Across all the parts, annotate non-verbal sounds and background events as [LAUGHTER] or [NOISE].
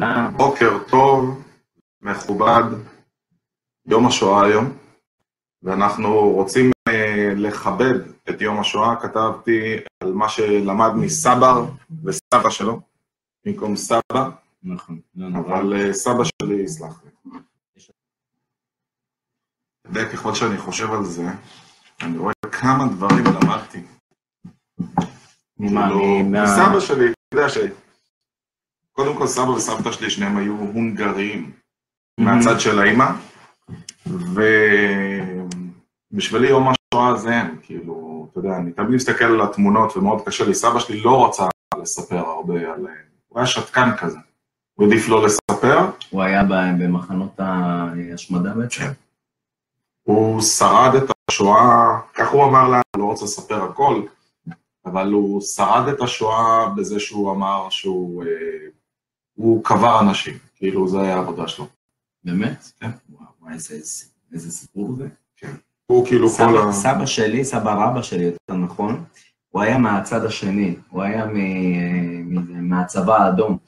תודה. בוקר טוב, מכובד, יום השואה היום, ואנחנו רוצים אה, לכבד את יום השואה. כתבתי על מה שלמד מסבר וסבא שלו, במקום סבא, נכון. לא. אבל אה, סבא שלי יסלח לי. אתה יודע, ככל שאני חושב על זה, אני רואה כמה דברים למדתי. ממה? כאילו, מסבא שלי, אתה יודע ש... קודם כל סבא וסבתא שלי, שניהם היו הונגריים מהצד של האימא, ובשבילי יום השואה זה הם, כאילו, אתה יודע, אני תמיד מסתכל על התמונות ומאוד קשה לי, סבא שלי לא רצה לספר הרבה על... הוא היה שתקן כזה, הוא העדיף לא לספר, הוא היה במחנות ההשמדה בעצם? הוא שרד את השואה, כך הוא אמר לנו, לא רוצה לספר הכל, אבל הוא שרד את השואה בזה שהוא אמר שהוא אה, הוא קבר אנשים, כאילו זה היה העבודה שלו. באמת? כן. וואו, וואי, איזה- סיפור זה. הוא כאילו כל סבא, ה... סבא שלי, סבא רבא שלי, יותר נכון, הוא היה מהצד השני, הוא היה מ- מ- מהצבא האדום.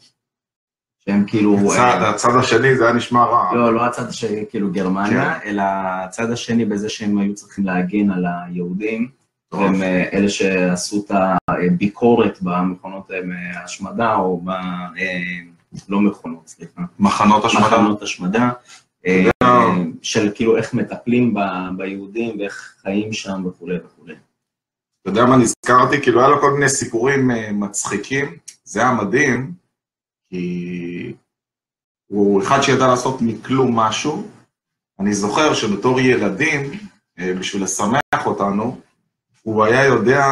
שהם כאילו... הצד, הצד השני זה היה נשמע רע. לא, לא הצד השני, כאילו גרמניה, כן. אלא הצד השני בזה שהם היו צריכים להגן על היהודים, טוב. והם אה, אלה שעשו את הביקורת במכונות אה, ההשמדה, או ב... לא מכונות, סליחה, מחנות השמדה. מחנות השמדה, אה, של כאילו איך מטפלים ביהודים ואיך חיים שם וכולי וכולי. אתה יודע מה נזכרתי? כאילו היה לו כל מיני סיפורים אה, מצחיקים, זה היה מדהים, כי הוא אחד שידע לעשות מכלום משהו. אני זוכר שבתור ילדים, אה, בשביל לשמח אותנו, הוא היה יודע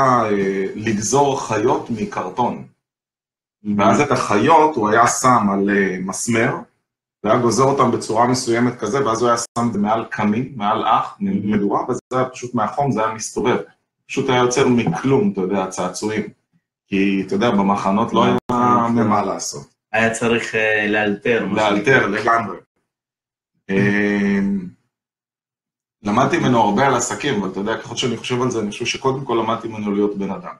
לגזור חיות מקרטון. ואז את החיות הוא היה שם על אה, מסמר, והיה גוזר אותם בצורה מסוימת כזה, ואז הוא היה שם את זה מעל קמין, מעל אח, מדורה, וזה היה פשוט מהחום, זה היה מסתובב. פשוט היה יוצר מכלום, אתה יודע, צעצועים. כי, אתה יודע, במחנות לא היה ממה לעשות. היה צריך אה, לאלתר. לאלתר. לגמרי. אמ, למדתי ממנו הרבה על עסקים, אבל אתה יודע, ככל שאני חושב על זה, אני חושב שקודם כל למדתי ממנו להיות בן אדם.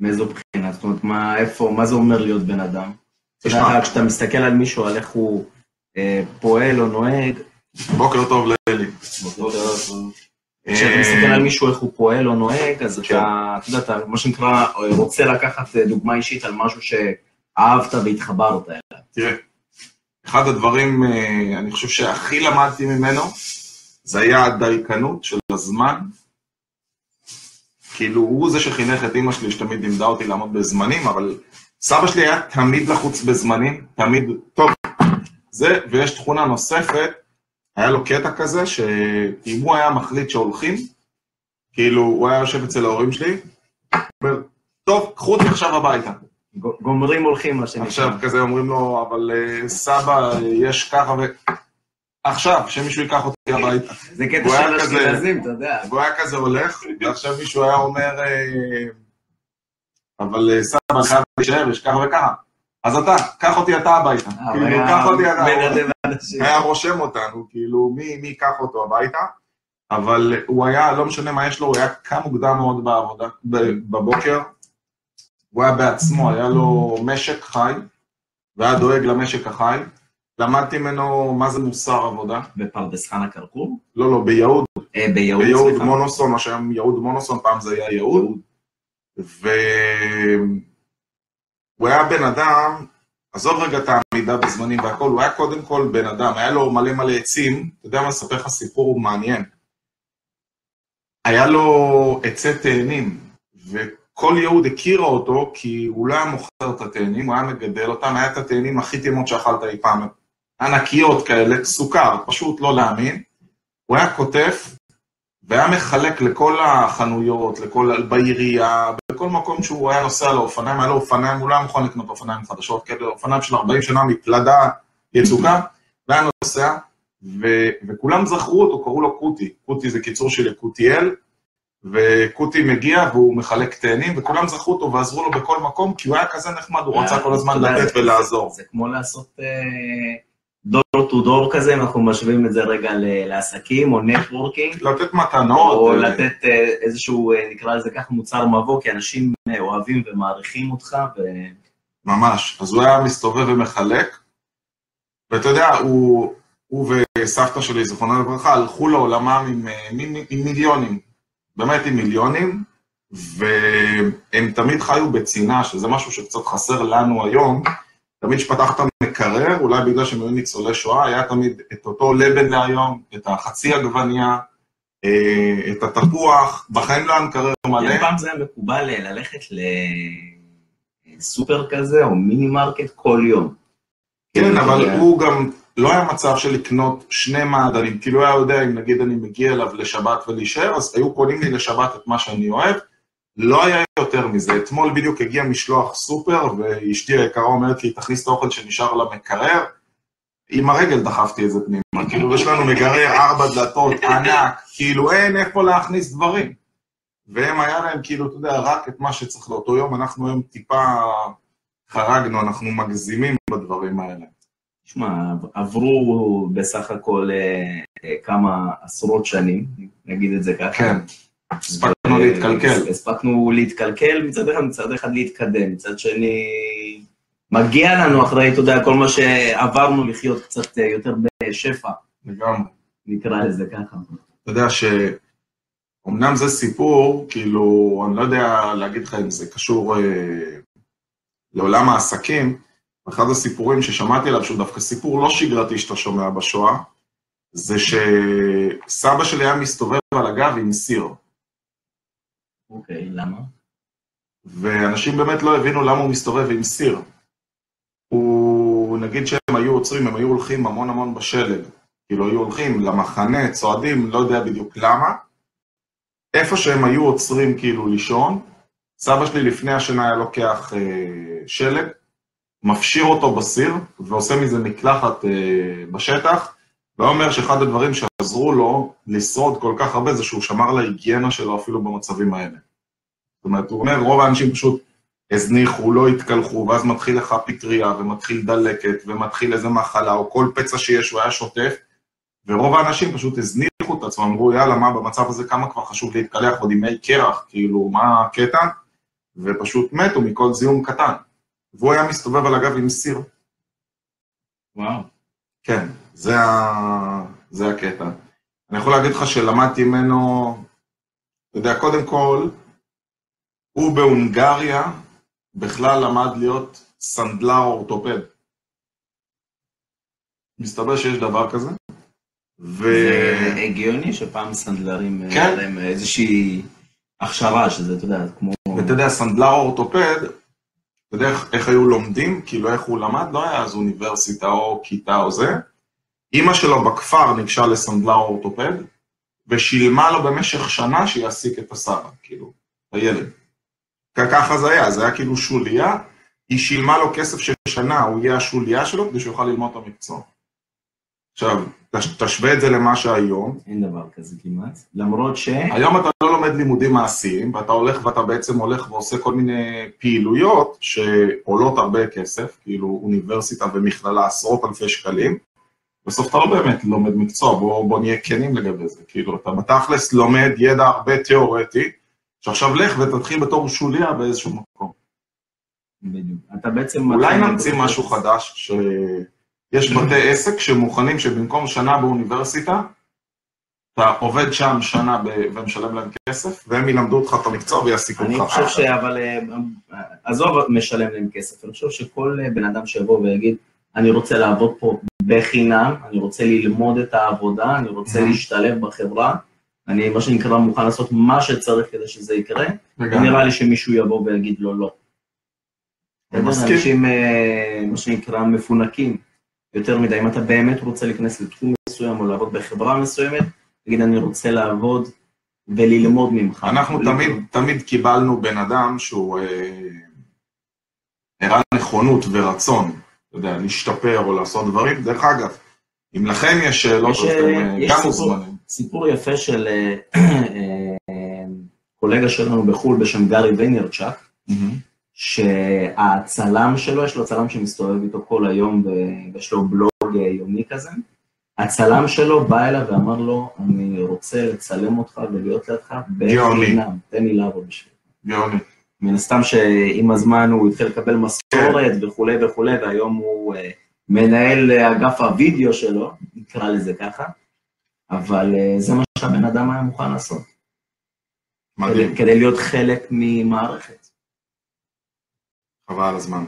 מאיזו בחינה? זאת אומרת, מה, איפה, מה זה אומר להיות בן אדם? אתה תשמע. כשאתה מסתכל על מישהו, על איך הוא אה, פועל או נוהג, בוקר טוב לאלי. כשאתה מסתכל על מישהו, איך הוא פועל או נוהג, אז כן. אתה, אתה יודע, אתה, מה שנקרא, רוצה לקחת אה, דוגמה אישית על משהו שאהבת והתחברת אליו. תראה, אחד הדברים, אה, אני חושב שהכי למדתי ממנו, זה היה הדייקנות של הזמן. כאילו, הוא זה שחינך את אימא שלי, שתמיד לימדה אותי לעמוד בזמנים, אבל סבא שלי היה תמיד לחוץ בזמנים, תמיד, טוב, זה, ויש תכונה נוספת, היה לו קטע כזה, שאם הוא היה מחליט שהולכים, כאילו, הוא היה יושב אצל ההורים שלי, אומר, טוב, קחו אותי עכשיו הביתה. גומרים הולכים, מה שנקרא. עכשיו כזה אומרים לו, אבל אה, סבא, אה, יש ככה ו... עכשיו, שמישהו ייקח אותי הביתה. זה קטע של אשכנזים, אתה יודע. והוא היה כזה הולך, ועכשיו מישהו היה אומר, אה, אבל אה, סבא, אני חייב להישאר, יש ככה וככה. אז אתה, קח אותי אתה הביתה. אה, כאילו, קח אותי אתה. היה רושם אותנו, כאילו, מי ייקח אותו הביתה. אבל הוא היה, לא משנה מה יש לו, הוא היה קם מוקדם מאוד בעבודה, בבוקר. הוא היה בעצמו, היה לו משק חי, והיה דואג למשק החי. למדתי ממנו מה זה מוסר עבודה. בפרדס חנה כרכור? לא, לא, ביהוד, אה, ביהוד, ביהוד סליחה. מונוסון, מה שהיה יהוד מונוסון, פעם זה היה יהוד. והוא היה בן אדם, עזוב רגע את העמידה בזמנים והכל, הוא היה קודם כל בן אדם, היה לו מלא מלא עצים, אתה יודע מה, אספר לך סיפור מעניין. היה לו עצי תאנים, וכל יהוד הכירה אותו כי הוא לא היה מוכר את התאנים, הוא היה מגדל אותם, היה את התאנים הכי טעימות שאכלת אי פעם, ענקיות כאלה, סוכר, פשוט לא להאמין. הוא היה כותב והיה מחלק לכל החנויות, לכל, בעירייה, בכל מקום שהוא היה נוסע לאופניים, היה לו אופניים, הוא לא היה מוכן לקנות אופניים חדשות, כאלה אופניים של 40 שנה מפלדה יצוקה, והיה נוסע, ו, וכולם זכרו אותו, קראו לו קוטי, קוטי זה קיצור של יקותיאל, וקוטי מגיע והוא מחלק תאנים, וכולם זכרו אותו ועזרו לו בכל מקום, כי הוא היה כזה נחמד, הוא רצה כל הזמן לתת ולעזור. זה כמו לעשות דור טו דור כזה, אם אנחנו משווים את זה רגע לעסקים, או נטוורקינג, לתת מתנות, או לתת אה, איזשהו, אה, נקרא לזה ככה, מוצר מבוא, כי אנשים אה, אוהבים ומעריכים אותך, ו... ממש. אז הוא היה מסתובב ומחלק, ואתה יודע, הוא, הוא וסבתא שלי, זיכרונה לברכה, הלכו לעולמם עם, אה, עם, עם מיליונים, באמת עם מיליונים, והם תמיד חיו בצנעה, שזה משהו שקצת חסר לנו היום. תמיד כשפתחת מקרר, אולי בגלל שהם היו ניצולי שואה, היה תמיד את אותו לבן להיום, את החצי עגבנייה, אה, את התפוח, בחיים לא היה מקרר מלא. כן, פעם זה היה מקובל ללכת לסופר כזה, או מיני מרקט כל יום. כן, אבל הוא גם, לא היה מצב של לקנות שני מעדנים, כי לא היה יודע אם נגיד אני מגיע אליו לשבת ולהישאר, אז היו קונים לי לשבת את מה שאני אוהב, לא היה יותר מזה. אתמול בדיוק הגיע משלוח סופר, ואשתי היקרה אומרת לי, תכניס את האוכל שנשאר למקרר, עם הרגל דחפתי את זה פנימה, כאילו יש לנו מגרר ארבע דלתות ענק, כאילו אין איפה להכניס דברים. והם היה להם כאילו, אתה יודע, רק את מה שצריך לאותו יום, אנחנו היום טיפה חרגנו, אנחנו מגזימים בדברים האלה. תשמע, עברו בסך הכל אה, אה, כמה עשרות שנים, נגיד את זה ככה. כן, הספקנו להתקלקל. הספקנו להתקלקל מצד אחד, מצד אחד להתקדם, מצד שני, מגיע לנו אחרי, אתה יודע, כל מה שעברנו לחיות קצת אה, יותר בשפע. לגמרי. נקרא לזה ככה. אתה יודע ש... אמנם זה סיפור, כאילו, אני לא יודע להגיד לך אם זה קשור אה, לעולם העסקים, אחד הסיפורים ששמעתי עליו, שהוא דווקא סיפור לא שגרתי שאתה שומע בשואה, זה שסבא שלי היה מסתובב על הגב עם סיר. אוקיי, למה? ואנשים באמת לא הבינו למה הוא מסתובב עם סיר. הוא, נגיד שהם היו עוצרים, הם היו הולכים המון המון בשלג. כאילו היו הולכים למחנה, צועדים, לא יודע בדיוק למה. איפה שהם היו עוצרים כאילו לישון, סבא שלי לפני השינה היה לוקח אה, שלג, מפשיר אותו בסיר ועושה מזה מקלחת אה, בשטח, ואומר שאחד הדברים שעזרו לו לשרוד כל כך הרבה זה שהוא שמר על ההיגיינה שלו אפילו במצבים האלה. זאת אומרת, הוא אומר, רוב האנשים פשוט הזניחו, לא התקלחו, ואז מתחיל לך פטריה, ומתחיל דלקת, ומתחיל איזה מחלה, או כל פצע שיש, הוא היה שוטף, ורוב האנשים פשוט הזניחו את עצמם, אמרו, יאללה, מה במצב הזה, כמה כבר חשוב להתקלח עוד עם מי קרח, כאילו, מה הקטע? ופשוט מתו מכל זיהום קטן. והוא היה מסתובב על הגב עם סיר. וואו. כן, זה, ה... זה הקטע. אני יכול להגיד לך שלמדתי ממנו, אתה יודע, קודם כל, הוא בהונגריה בכלל למד להיות סנדלר אורתופד. מסתבר שיש דבר כזה. ו... זה הגיוני שפעם סנדלרים, אה, כן. להם איזושהי הכשרה, שזה, אתה יודע, כמו... ואתה יודע, סנדלר אורתופד, אתה יודע איך, איך היו לומדים? כאילו איך הוא למד? לא היה אז אוניברסיטה או כיתה או זה. אימא שלו בכפר ניגשה לסנדלר אורתופד, ושילמה לו במשך שנה שיעסיק את הסבא, כאילו, הילד. ככה זה היה, זה היה כאילו שוליה, היא שילמה לו כסף של שנה, הוא יהיה השוליה שלו כדי שהוא יוכל ללמוד את המקצוע. עכשיו, תשווה את זה למה שהיום. אין דבר כזה כמעט, למרות ש... היום אתה לא לומד לימודים מעשיים, ואתה הולך ואתה בעצם הולך ועושה כל מיני פעילויות שעולות הרבה כסף, כאילו אוניברסיטה ומכללה עשרות אלפי שקלים, בסוף אתה לא באמת לומד מקצוע, בוא, בוא נהיה כנים לגבי זה, כאילו אתה בתכלס לומד ידע הרבה תיאורטי, שעכשיו לך ותתחיל בתור שוליה באיזשהו מקום. בדיוק. אתה בעצם... אולי נמציא משהו חדש, שיש בתי עסק שמוכנים שבמקום שנה באוניברסיטה, אתה עובד שם שנה ב... ומשלם להם כסף, והם ילמדו אותך את המקצוע ויעסיקו אותך. אני חושב ש... אבל אה, עזוב משלם להם כסף, אני חושב שכל בן אדם שיבוא ויגיד, אני רוצה לעבוד פה בחינם, אני רוצה ללמוד את העבודה, אני רוצה להשתלב בחברה, אני מה שנקרא מוכן לעשות מה שצריך כדי שזה יקרה, ונראה לי שמישהו יבוא ויגיד לו לא. אנשים, אה, מה שנקרא, מפונקים יותר מדי. אם אתה באמת רוצה להיכנס לתחום מסוים או לעבוד בחברה מסוימת, תגיד, אני רוצה לעבוד וללמוד ממך. אנחנו תמיד, תמיד קיבלנו בן אדם שהוא אה, הראה נכונות ורצון, יודע, להשתפר או לעשות דברים. דרך אגב, אם לכם יש שאלות, אז אתם אה, גם מוזמנים. סיפור יפה של אה, אה, קולגה שלנו בחו"ל בשם גארי ויינרצ'אק, שהצלם שלו, יש לו צלם שמסתובב איתו כל היום ויש לו בלוג אה, יומי כזה, הצלם שלו בא אליו ואמר לו, אני רוצה לצלם אותך ולהיות לידך בחינם, תן לי לעבוד בשביל. גאוני. מן הסתם שעם הזמן הוא התחיל לקבל משכורת וכולי וכולי, והיום הוא מנהל אגף הוידאו שלו, נקרא לזה ככה, אבל אה, זה מה שהבן אדם היה מוכן לעשות. מדהים, כדי, כדי להיות חלק ממערכת. חבל על הזמן.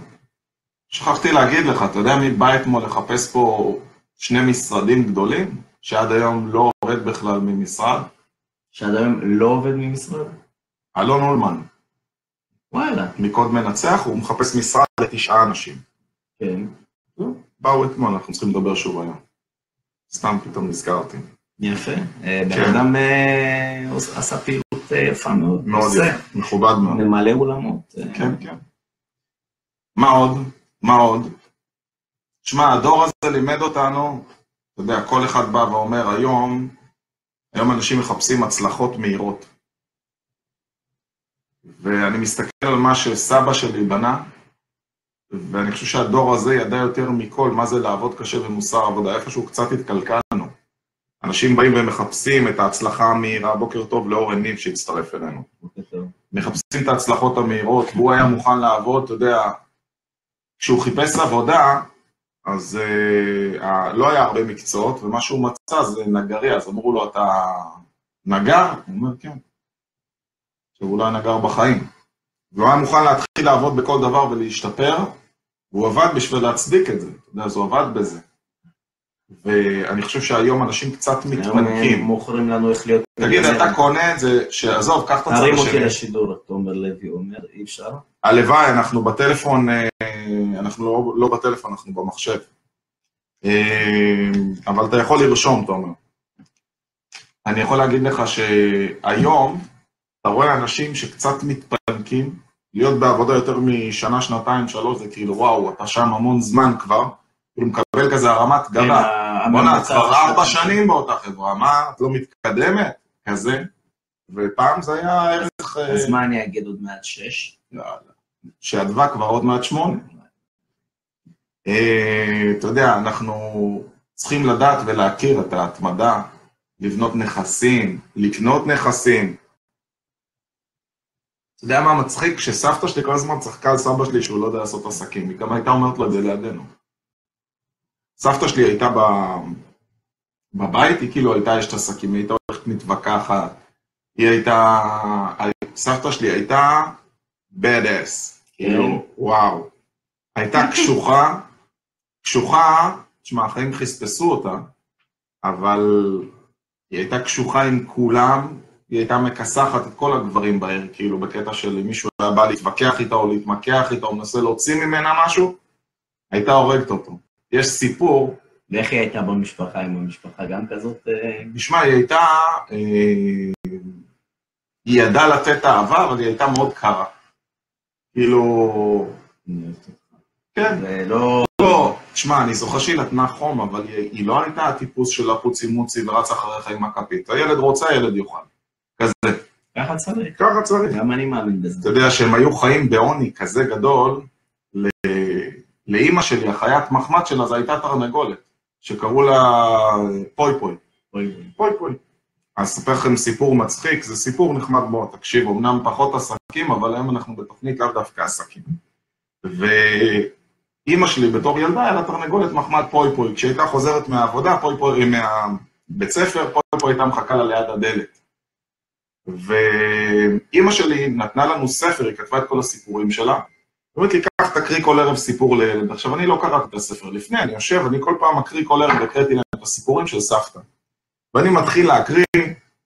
שכחתי להגיד לך, אתה יודע מי בא אתמול לחפש פה שני משרדים גדולים, שעד היום לא עובד בכלל ממשרד? שעד היום לא עובד ממשרד? אלון אולמן, וואלה, מקוד מנצח, הוא מחפש משרד לתשעה אנשים. כן. באו אתמול, אנחנו צריכים לדבר שוב היום. סתם פתאום נזכרתי. יפה. אה, בן כן. אדם אה, עשה פעילות אה, יפה מאוד. מאוד. יפה, מכובד מאוד. ממלא אולמות. כן, כן. מה עוד? מה עוד? שמע, הדור הזה לימד אותנו, אתה יודע, כל אחד בא ואומר, היום, היום אנשים מחפשים הצלחות מהירות. ואני מסתכל על מה שסבא שלי בנה, ואני חושב שהדור הזה ידע יותר מכל מה זה לעבוד קשה ומוסר עבודה, איפשהו קצת התקלקלנו. אנשים באים ומחפשים את ההצלחה המהירה, בוקר טוב לאורן ניב שהצטרף אלינו. מחפשים את ההצלחות המהירות, והוא היה מוכן לעבוד, אתה יודע, כשהוא חיפש עבודה, אז uh, לא היה הרבה מקצועות, ומה שהוא מצא זה נגרי, אז אמרו לו, אתה נגר? הוא אומר, כן. עכשיו, הוא לא היה נגר בחיים. והוא היה מוכן להתחיל לעבוד בכל דבר ולהשתפר, והוא עבד בשביל להצדיק את זה, אתה יודע, אז הוא עבד בזה. ואני חושב שהיום אנשים קצת מתפנקים. מוכרים לנו איך להיות... תגיד, אתה קונה את זה, שעזוב, קח את הצד תרים אותי השני. לשידור, תומר לוי אומר, אי אפשר. הלוואי, אנחנו בטלפון, אה, אנחנו לא, לא בטלפון, אנחנו במחשב. אה, אבל אתה יכול לרשום, תומר. אני יכול להגיד לך שהיום, אתה רואה אנשים שקצת מתפנקים, להיות בעבודה יותר משנה, שנתיים, שלוש, זה כאילו, וואו, אתה שם המון זמן כבר, כאילו מקבל כזה הרמת כן, גבה. בוא'נה, את כבר. ארבע שנים באותה חברה, מה, את לא מתקדמת? כזה. ופעם זה היה ערך... אה, אז מה אני אגיד עוד מעט שש? יאללה. שאדווה כבר עוד מעט שמונה. אה, אתה יודע, אנחנו צריכים לדעת ולהכיר את ההתמדה, לבנות נכסים, לקנות נכסים. אתה יודע מה מצחיק? כשסבתא שלי כל הזמן צחקה על סבא שלי שהוא לא יודע לעשות עסקים, היא גם הייתה אומרת לו את זה לידינו. סבתא שלי הייתה ב... בבית, היא כאילו הייתה אשת עסקים, היא הייתה הולכת מתווכחת, היא הייתה... סבתא שלי הייתה bad ass, כאילו, וואו. הייתה קשוחה, קשוחה, תשמע, החיים חספסו אותה, אבל היא הייתה קשוחה עם כולם, היא הייתה מכסחת את כל הגברים בעיר, כאילו, בקטע של אם מישהו היה בא להתווכח איתה או להתמקח איתה או מנסה להוציא ממנה משהו, הייתה הורגת אותו. יש סיפור, ואיך היא הייתה במשפחה, עם המשפחה גם כזאת? אה, תשמע, היא הייתה, אה, היא ידעה לתת אהבה, אבל היא הייתה מאוד קרה. כאילו. כן, זה לא... לא, תשמע, אני זוכר שהיא נתנה חום, אבל היא, היא לא הייתה הטיפוס של הפוצי מוצי ורץ אחריך עם הכפית. הילד רוצה, הילד יאכל. ככה צריך. ככה צריך. גם אני מאמין בזה. אתה יודע שהם היו חיים בעוני כזה גדול, ל... לאימא שלי, החיית מחמד שלה, זו הייתה תרנגולת, שקראו לה פוי פוי. אוי. פוי פוי. אז אספר לכם סיפור מצחיק, זה סיפור נחמד מאוד, תקשיבו, אמנם פחות עסקים, אבל היום אנחנו בתוכנית לאו דווקא עסקים. ואימא שלי בתור ילדה היה לה תרנגולת מחמד פוי פוי, כשהיא הייתה חוזרת מהעבודה, פוי פוי, מהבית ספר, פוי פוי הייתה מחכה לה ליד הדלת. ואימא שלי נתנה לנו ספר, היא כתבה את כל הסיפורים שלה, היא אומרת לי, קח תקריא כל ערב סיפור לילד. עכשיו, אני לא קראתי את הספר לפני, אני יושב, אני כל פעם מקריא כל ערב, הקראתי להם את הסיפורים של סבתא. ואני מתחיל להקריא,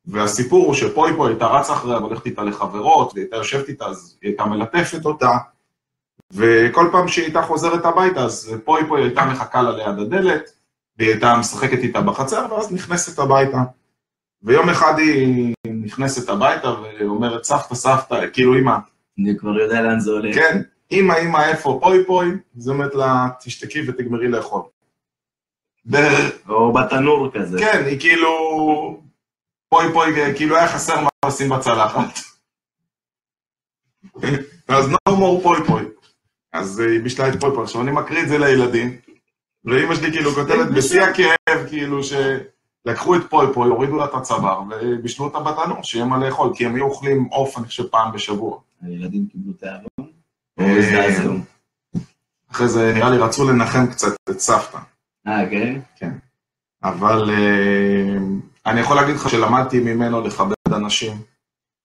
והסיפור הוא שפוי פוי הייתה רצה אחריה והולכת איתה לחברות, והיא הייתה יושבת איתה, אז היא הייתה מלטפת אותה, וכל פעם שהיא הייתה חוזרת הביתה, אז פוי פוי הייתה מחכה לה ליד הדלת, והיא הייתה משחקת איתה בחצר, ואז נכנסת הביתה. ויום אחד היא נכנסת הביתה ואומרת, סבתא, סבתא, כאילו אמא, אני כבר יודע לאן זה הולך. כן, אמא, אמא, איפה פוי פוי? אז היא אומרת לה, תשתקי ותגמרי לאכול. או בתנור כזה. כן, היא כאילו... פוי פוי, כאילו היה חסר מה לשים בצלחת. אז no more פוי פוי. אז היא בישלה את פוי פוי. עכשיו אני מקריא את זה לילדים, ואימא שלי כאילו כותבת בשיא הכאב, כאילו שלקחו את פוי פוי, הורידו לה את הצוואר, ובישלו אותה בתנור, שיהיה מה לאכול, כי הם היו אוכלים עוף, אני חושב, פעם בשבוע. הילדים קיבלו תיאבון. אה. אחרי זה נראה לי רצו לנחם קצת את סבתא. אה, כן? כן. אבל אה, אני יכול להגיד לך שלמדתי ממנו לכבד אנשים.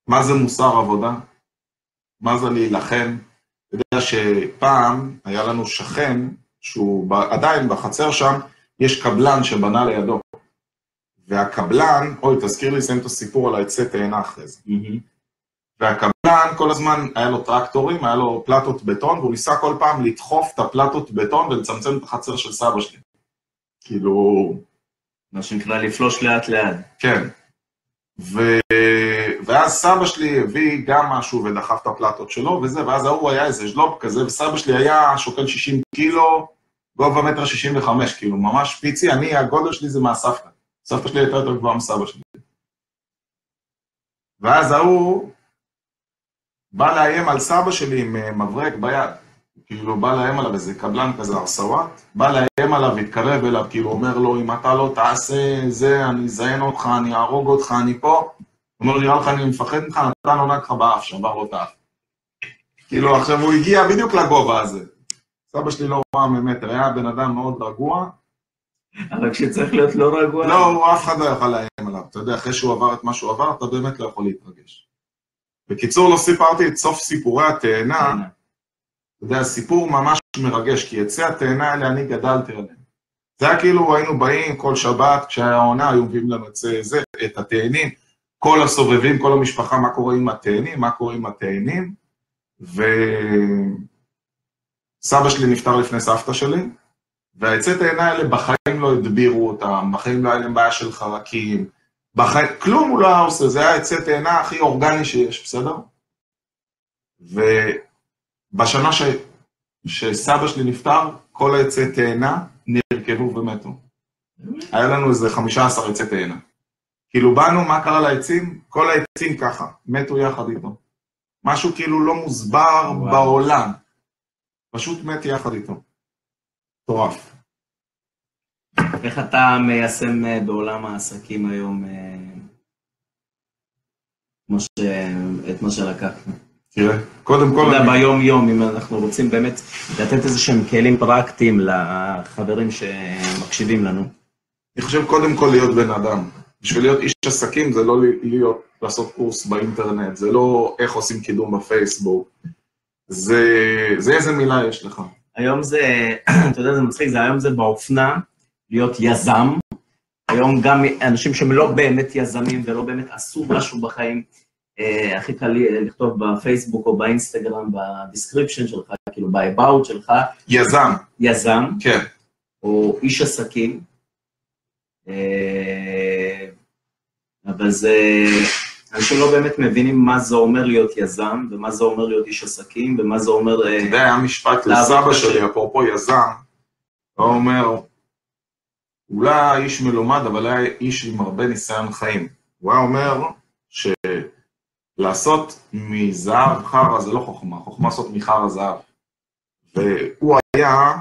מה זה מוסר עבודה? מה זה להילחם? אתה יודע שפעם היה לנו שכן, שהוא עדיין בחצר שם, יש קבלן שבנה לידו. והקבלן, אוי, תזכיר לי לסיים את הסיפור על העצי תאנה אחרי זה. והקבלן כל הזמן, היה לו טרקטורים, היה לו פלטות בטון, והוא ניסה כל פעם לדחוף את הפלטות בטון ולצמצם את החצר של סבא שלי. כאילו... מה שנקרא לפלוש לאט לאט. כן. ו... ואז סבא שלי הביא גם משהו ודחף את הפלטות שלו וזה, ואז ההוא היה איזה ז'לוב כזה, וסבא שלי היה שוקל 60 קילו, גובה מטר 65, כאילו ממש פיצי, אני, הגודל שלי זה מהסבתא. סבתא שלי הייתה יותר גבוהה מסבא שלי. ואז ההוא בא לאיים על סבא שלי עם אה, מברק ביד. כאילו, בא לאיים עליו איזה קבלן כזה, ארסוואט, בא לאיים עליו, התקרב אליו, כאילו, אומר לו, אם אתה לא תעשה זה, אני אזיין אותך, אני אהרוג אותך, אני פה. הוא אומר, נראה לך, אני מפחד ממך, נתן עונג לך באף, שבר לו את האף. כאילו, עכשיו הוא הגיע בדיוק לגובה הזה. סבא שלי לא ראה ממטר, היה בן אדם מאוד רגוע. אבל כשצריך להיות לא רגוע... לא, הוא אף אחד לא יכול לאיים עליו. אתה יודע, אחרי שהוא עבר את מה שהוא עבר, אתה באמת לא יכול להתרגש. בקיצור, לא סיפרתי את סוף סיפורי התאנה. אתה יודע, סיפור ממש מרגש, כי עצי התאנה האלה אני גדלתי עליהם. זה היה כאילו היינו באים כל שבת, כשהיה העונה, היו מביאים לנו את זה, את התאנים, כל הסובבים, כל המשפחה, מה קורה עם התאנים, מה קורה עם התאנים, וסבא שלי נפטר לפני סבתא שלי, והעצי תאנה האלה בחיים לא הדבירו אותם, בחיים לא היה להם בעיה של חרקים, בחיים, כלום הוא לא היה עושה, זה היה עצי תאנה הכי אורגני שיש, בסדר? ובשנה ש... שסבא שלי נפטר, כל העצי תאנה נרכבו ומתו. היה לנו איזה 15 עצי תאנה. כאילו באנו, מה קרה לעצים? כל העצים ככה, מתו יחד איתו. משהו כאילו לא מוסבר וואו. בעולם. פשוט מת יחד איתו. מטורף. איך אתה מיישם אה, בעולם העסקים היום אה, את מה שלקחנו? תראה, קודם כל... אתה יודע, ביום-יום, אם אנחנו רוצים באמת לתת איזה שהם כלים פרקטיים לחברים שמקשיבים לנו. אני חושב קודם כל להיות בן אדם. בשביל להיות איש עסקים זה לא להיות, לעשות קורס באינטרנט, זה לא איך עושים קידום בפייסבוק, זה, זה איזה מילה יש לך. היום זה, [CLEARS THROAT] אתה יודע, זה מצחיק, זה היום זה באופנה, להיות יזם. היום גם אנשים שהם לא באמת יזמים ולא באמת עשו משהו בחיים, אה, הכי קל לכתוב בפייסבוק או באינסטגרם, ב description שלך, כאילו ב-about שלך. יזם. יזם. כן. או איש עסקים. אה, אבל זה, אנשים לא באמת מבינים מה זה אומר להיות יזם, ומה זה אומר להיות איש עסקים, ומה זה אומר... אתה יודע, היה משפט לסבא שלי, אפרופו יזם, הוא אומר, היה איש מלומד, אבל היה איש עם הרבה ניסיון חיים. הוא היה אומר שלעשות מזהב חרא זה לא חוכמה, חוכמה לעשות מחרא זהב. והוא היה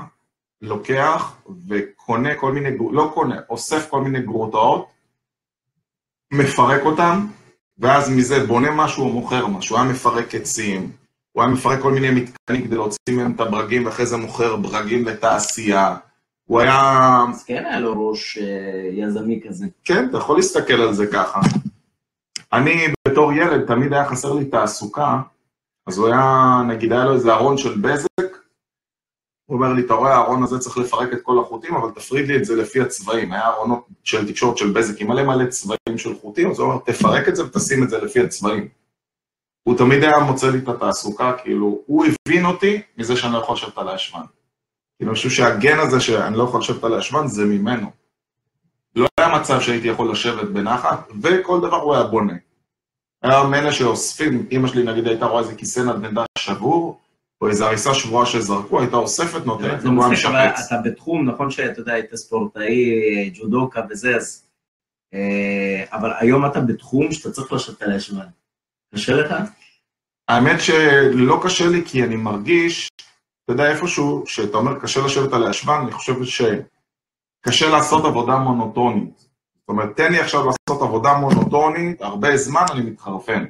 לוקח וקונה כל מיני, לא קונה, אוסף כל מיני גרוטאות, מפרק אותם, ואז מזה בונה משהו או מוכר משהו. הוא היה מפרק עצים, הוא היה מפרק כל מיני מתקנים כדי להוציא מהם את הברגים, ואחרי זה מוכר ברגים לתעשייה. הוא היה... אז כן היה לו ראש אה, יזמי כזה. כן, אתה יכול להסתכל על זה ככה. אני בתור ילד, תמיד היה חסר לי תעסוקה, אז הוא היה, נגיד היה לו איזה ארון של בזק, הוא אומר לי, אתה רואה, הארון הזה צריך לפרק את כל החוטים, אבל תפריד לי את זה לפי הצבעים. היה ארונות של תקשורת של בזק עם מלא מלא צבעים של חוטים, אז הוא אומר, תפרק את זה ותשים את זה לפי הצבעים. הוא תמיד היה מוצא לי את התעסוקה, כאילו, הוא הבין אותי מזה שאני לא יכול לשבת על הישבן. כאילו, אני חושב שהגן הזה שאני לא יכול לשבת על הישבן זה ממנו. לא היה מצב שהייתי יכול לשבת בנחת, וכל דבר הוא היה בונה. היה מאלה שאוספים, אמא שלי נגיד הייתה רואה איזה כיסא נדנדה שבור, או איזו הריסה שבורה שזרקו, הייתה אוספת, נותנת לנו היה משפץ. אתה בתחום, נכון שאתה יודע, היית ספורטאי, ג'ודוקה וזה, אז... אה, אבל היום אתה בתחום שאתה צריך לשבת על הישבן. קשה לך? האמת שלא קשה לי, כי אני מרגיש, אתה יודע, איפשהו, שאתה אומר קשה לשבת על הישבן, אני חושב שקשה לעשות עבודה מונוטונית. זאת אומרת, תן לי עכשיו לעשות עבודה מונוטונית, הרבה זמן אני מתחרפן.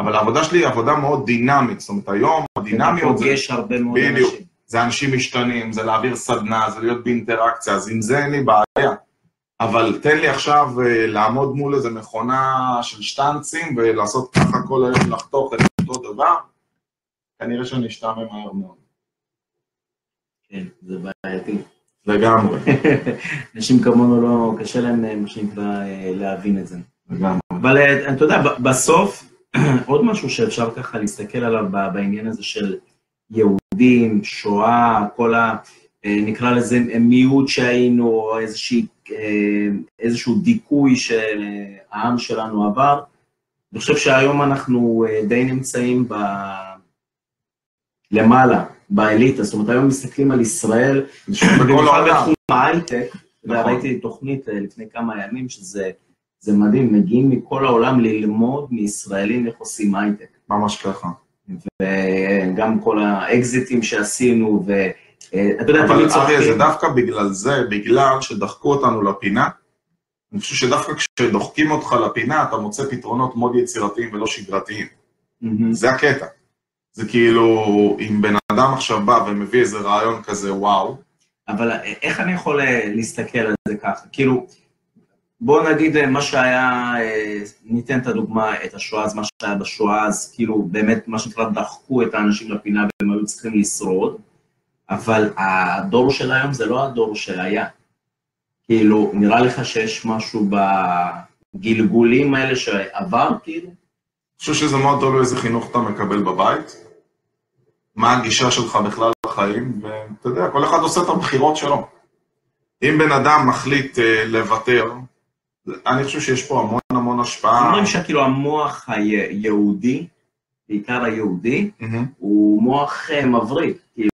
אבל העבודה שלי היא עבודה מאוד דינמית, זאת אומרת, היום הדינמיות זה... פוגש הרבה מאוד בדיוק. אנשים. זה אנשים משתנים, זה להעביר סדנה, זה להיות באינטראקציה, אז עם זה אין לי בעיה. אבל תן לי עכשיו אה, לעמוד מול איזה מכונה של שטנצים ולעשות ככה כל היום לחתוך את אותו דבר, כנראה שאני אשתעמם מהר מאוד. כן, זה בעייתי. לגמרי, [LAUGHS] אנשים כמונו לא, קשה להם, אה, מה שנקרא, אה, להבין את זה. לגמרי. אבל אתה יודע, בסוף, [CLEARS THROAT] עוד משהו שאפשר ככה להסתכל עליו בעניין הזה של יהודים, שואה, כל ה... אה, נקרא לזה מיעוט שהיינו, או איזושהי, אה, איזשהו דיכוי שהעם שלנו עבר. אני חושב שהיום אנחנו אה, די נמצאים ב... למעלה, באליטה, זאת אומרת היום מסתכלים על ישראל, [CLEARS THROAT] במיוחד. בתחום ההייטק, נכון. וראיתי תוכנית אה, לפני כמה ימים שזה זה מדהים, מגיעים מכל העולם ללמוד מישראלים איך עושים הייטק. ממש ככה. וגם כל האקזיטים שעשינו, ואתה יודע, אבל תמיד אריה, זה צוחקים, דווקא בגלל זה, בגלל שדחקו אותנו לפינה, אני חושב שדווקא כשדוחקים אותך לפינה, אתה מוצא פתרונות מאוד יצירתיים ולא שגרתיים. מהמם. זה הקטע. זה כאילו, אם בן אדם עכשיו בא ומביא איזה רעיון כזה, וואו, אבל איך אני יכול אה, להסתכל על זה ככה? כאילו, בוא נגיד אה, מה שהיה, אה, ניתן את הדוגמה, את השואה, אז מה שהיה בשואה, אז כאילו באמת, מה שנקרא, דחקו את האנשים לפינה והם היו צריכים לשרוד, אבל הדור של היום זה לא הדור שהיה. כאילו, נראה לך שיש משהו בגלגולים האלה שעבר, כאילו? אני חושב שזה מאוד תלוי איזה חינוך אתה מקבל בבית, מה הגישה שלך בכלל לחיים, ואתה יודע, כל אחד עושה את הבחירות שלו. אם בן אדם מחליט אה, לוותר, אני חושב שיש פה המון המון השפעה. אומרים שכאילו המוח היהודי, בעיקר היהודי. הוא מוח אה, מבריק. כאילו,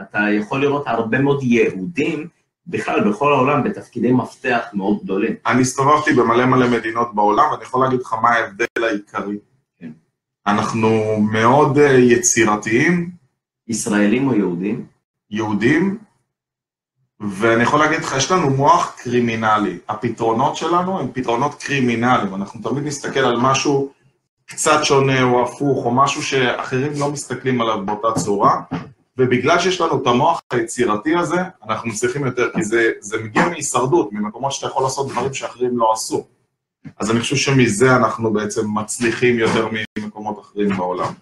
אתה יכול לראות הרבה מאוד יהודים, בכלל, בכל העולם, בתפקידי מפתח מאוד גדולים. אני הסתובבתי במלא מלא מדינות בעולם, ואני יכול להגיד לך מה ההבדל העיקרי. כן. אנחנו מאוד אה, יצירתיים, ישראלים או יהודים? יהודים, ואני יכול להגיד לך, יש לנו מוח קרימינלי. הפתרונות שלנו הם פתרונות קרימינליים. אנחנו תמיד נסתכל על משהו קצת שונה או הפוך, או משהו שאחרים לא מסתכלים עליו באותה צורה, ובגלל שיש לנו את המוח היצירתי הזה, אנחנו מצליחים יותר, כי זה, זה מגיע מהישרדות, ממקומות שאתה יכול לעשות דברים שאחרים לא עשו. אז אני חושב שמזה אנחנו בעצם מצליחים יותר ממקומות אחרים בעולם.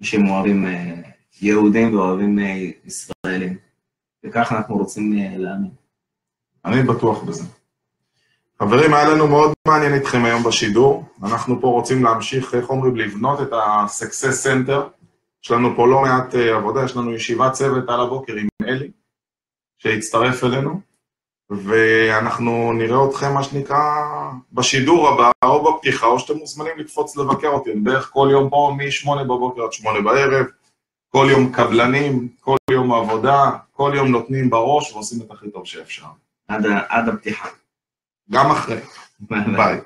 אנשים אוהבים אה, יהודים ואוהבים אה, ישראלים. וכך אנחנו רוצים אה, להאמין. אני בטוח בזה. חברים, היה לנו מאוד מעניין איתכם היום בשידור. אנחנו פה רוצים להמשיך, איך אומרים, לבנות את ה-Success Center. יש לנו פה לא מעט אה, עבודה, יש לנו ישיבת צוות על הבוקר עם אלי, שהצטרף אלינו, ואנחנו נראה אתכם, מה שנקרא, בשידור הבא, או בפתיחה, או שאתם מוזמנים לקפוץ לבקר אותי. אני בערך כל יום פה מ-8 בבוקר עד 8 בערב, כל יום קבלנים, כל יום עבודה, כל יום נותנים בראש ועושים את הכי טוב שאפשר. עד עד הפתיחה. גם אחרי. [LAUGHS] ביי.